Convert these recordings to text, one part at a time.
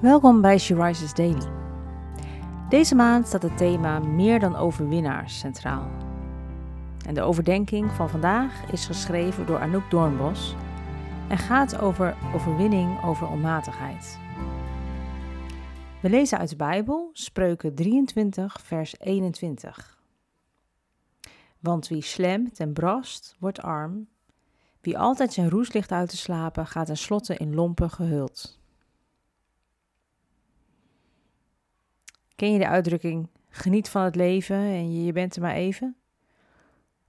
Welkom bij She Rises Daily. Deze maand staat het thema Meer dan overwinnaars centraal. En de overdenking van vandaag is geschreven door Anouk Doornbos en gaat over overwinning over onmatigheid. We lezen uit de Bijbel Spreuken 23, vers 21. Want wie slemt en brast, wordt arm. Wie altijd zijn roes ligt uit te slapen, gaat tenslotte in lompen gehuld. Ken je de uitdrukking geniet van het leven en je, bent er maar even?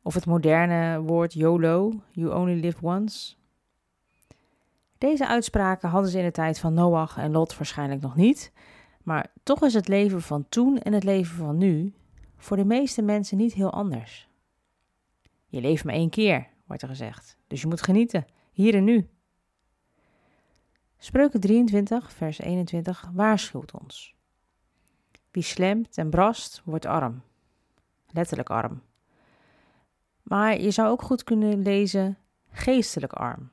Of het moderne woord YOLO, you only live once? Deze uitspraken hadden ze in de tijd van Noach en Lot waarschijnlijk nog niet, maar toch is het leven van toen en het leven van nu voor de meeste mensen niet heel anders. Je leeft maar één keer, wordt er gezegd, dus je moet genieten, hier en nu. Spreuken 23, vers 21 waarschuwt ons. Wie slemt en brast, wordt arm. Letterlijk arm. Maar je zou ook goed kunnen lezen geestelijk arm.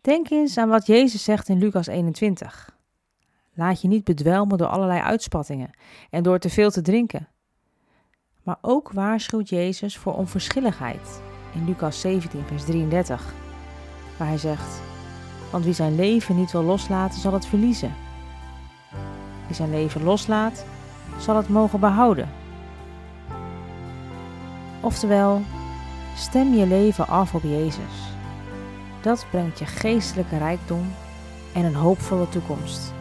Denk eens aan wat Jezus zegt in Lucas 21. Laat je niet bedwelmen door allerlei uitspattingen en door te veel te drinken. Maar ook waarschuwt Jezus voor onverschilligheid in Lucas 17, vers 33, waar hij zegt: Want wie zijn leven niet wil loslaten, zal het verliezen die zijn leven loslaat, zal het mogen behouden. Oftewel, stem je leven af op Jezus. Dat brengt je geestelijke rijkdom en een hoopvolle toekomst.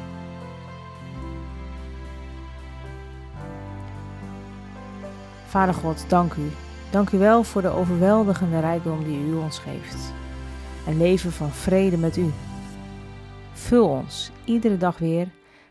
Vader God, dank u. Dank u wel voor de overweldigende rijkdom die u ons geeft. Een leven van vrede met u. Vul ons iedere dag weer